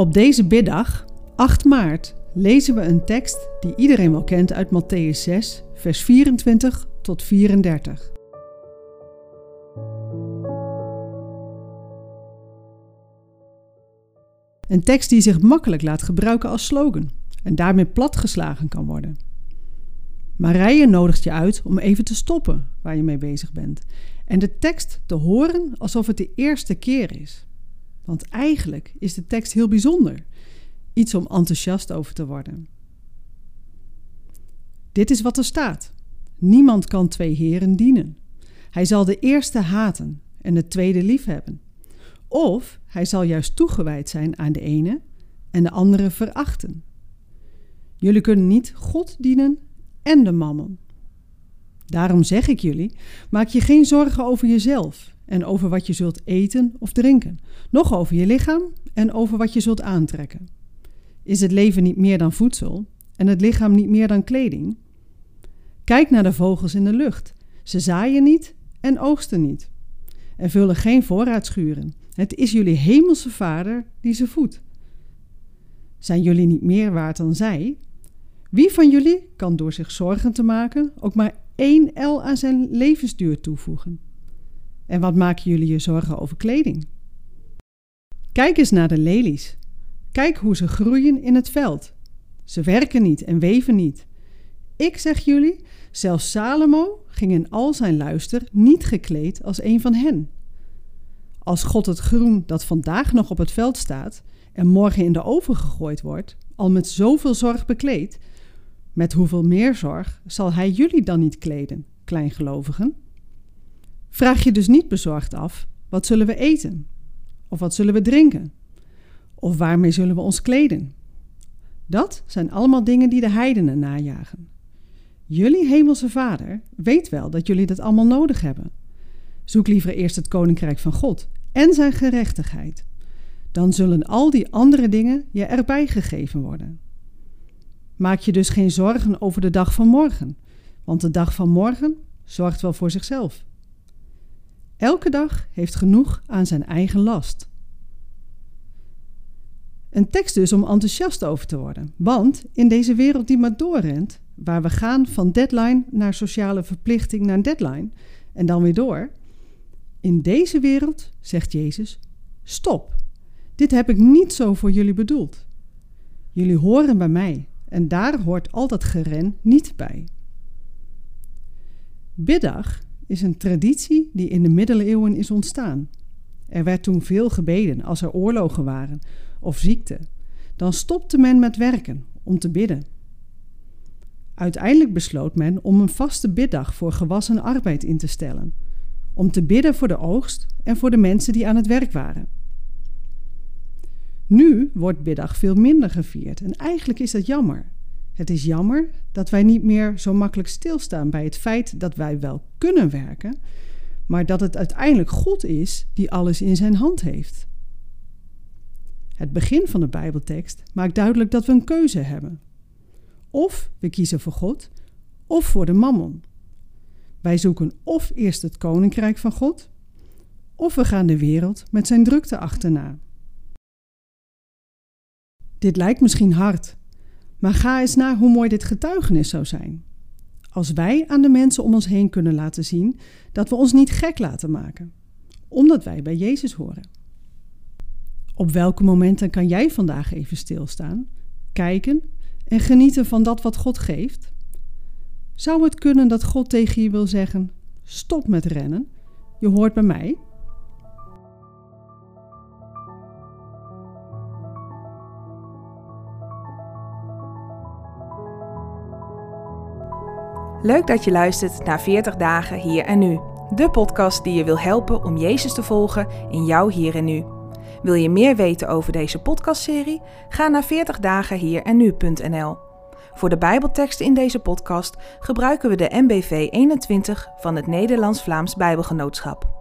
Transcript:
Op deze biddag, 8 maart, lezen we een tekst die iedereen wel kent uit Matthäus 6, vers 24 tot 34. Een tekst die zich makkelijk laat gebruiken als slogan en daarmee platgeslagen kan worden. Marije nodigt je uit om even te stoppen waar je mee bezig bent en de tekst te horen alsof het de eerste keer is. Want eigenlijk is de tekst heel bijzonder, iets om enthousiast over te worden. Dit is wat er staat: Niemand kan twee heren dienen. Hij zal de eerste haten en de tweede liefhebben. Of hij zal juist toegewijd zijn aan de ene en de andere verachten. Jullie kunnen niet God dienen en de mammon. Daarom zeg ik jullie: maak je geen zorgen over jezelf en over wat je zult eten of drinken, noch over je lichaam en over wat je zult aantrekken. Is het leven niet meer dan voedsel en het lichaam niet meer dan kleding? Kijk naar de vogels in de lucht. Ze zaaien niet en oogsten niet. En vullen geen voorraadschuren. Het is jullie hemelse vader die ze voedt. Zijn jullie niet meer waard dan zij? Wie van jullie kan door zich zorgen te maken ook maar één L aan zijn levensduur toevoegen? En wat maken jullie je zorgen over kleding? Kijk eens naar de lelies. Kijk hoe ze groeien in het veld. Ze werken niet en weven niet. Ik zeg jullie, zelfs Salomo ging in al zijn luister niet gekleed als een van hen. Als God het groen dat vandaag nog op het veld staat en morgen in de oven gegooid wordt, al met zoveel zorg bekleedt, met hoeveel meer zorg zal Hij jullie dan niet kleden, kleingelovigen? Vraag je dus niet bezorgd af: wat zullen we eten? Of wat zullen we drinken? Of waarmee zullen we ons kleden? Dat zijn allemaal dingen die de heidenen najagen. Jullie hemelse Vader weet wel dat jullie dat allemaal nodig hebben. Zoek liever eerst het koninkrijk van God en zijn gerechtigheid. Dan zullen al die andere dingen je erbij gegeven worden. Maak je dus geen zorgen over de dag van morgen, want de dag van morgen zorgt wel voor zichzelf. Elke dag heeft genoeg aan zijn eigen last. Een tekst dus om enthousiast over te worden. Want in deze wereld die maar doorrent, waar we gaan van deadline naar sociale verplichting naar deadline en dan weer door. In deze wereld, zegt Jezus, stop. Dit heb ik niet zo voor jullie bedoeld. Jullie horen bij mij en daar hoort al dat geren niet bij. Biddag is een traditie die in de middeleeuwen is ontstaan. Er werd toen veel gebeden als er oorlogen waren of ziekte. Dan stopte men met werken om te bidden. Uiteindelijk besloot men om een vaste biddag voor gewassen arbeid in te stellen, om te bidden voor de oogst en voor de mensen die aan het werk waren. Nu wordt biddag veel minder gevierd en eigenlijk is dat jammer. Het is jammer dat wij niet meer zo makkelijk stilstaan bij het feit dat wij wel kunnen werken, maar dat het uiteindelijk God is die alles in zijn hand heeft. Het begin van de Bijbeltekst maakt duidelijk dat we een keuze hebben. Of we kiezen voor God, of voor de mammon. Wij zoeken of eerst het koninkrijk van God, of we gaan de wereld met zijn drukte achterna. Dit lijkt misschien hard, maar ga eens naar hoe mooi dit getuigenis zou zijn. Als wij aan de mensen om ons heen kunnen laten zien dat we ons niet gek laten maken, omdat wij bij Jezus horen. Op welke momenten kan jij vandaag even stilstaan, kijken en genieten van dat wat God geeft? Zou het kunnen dat God tegen je wil zeggen: stop met rennen, je hoort bij mij? Leuk dat je luistert naar 40 dagen hier en nu. De podcast die je wil helpen om Jezus te volgen in jouw hier en nu. Wil je meer weten over deze podcastserie? Ga naar 40dagenhier en nu.nl. Voor de Bijbelteksten in deze podcast gebruiken we de MBV 21 van het Nederlands-Vlaams Bijbelgenootschap.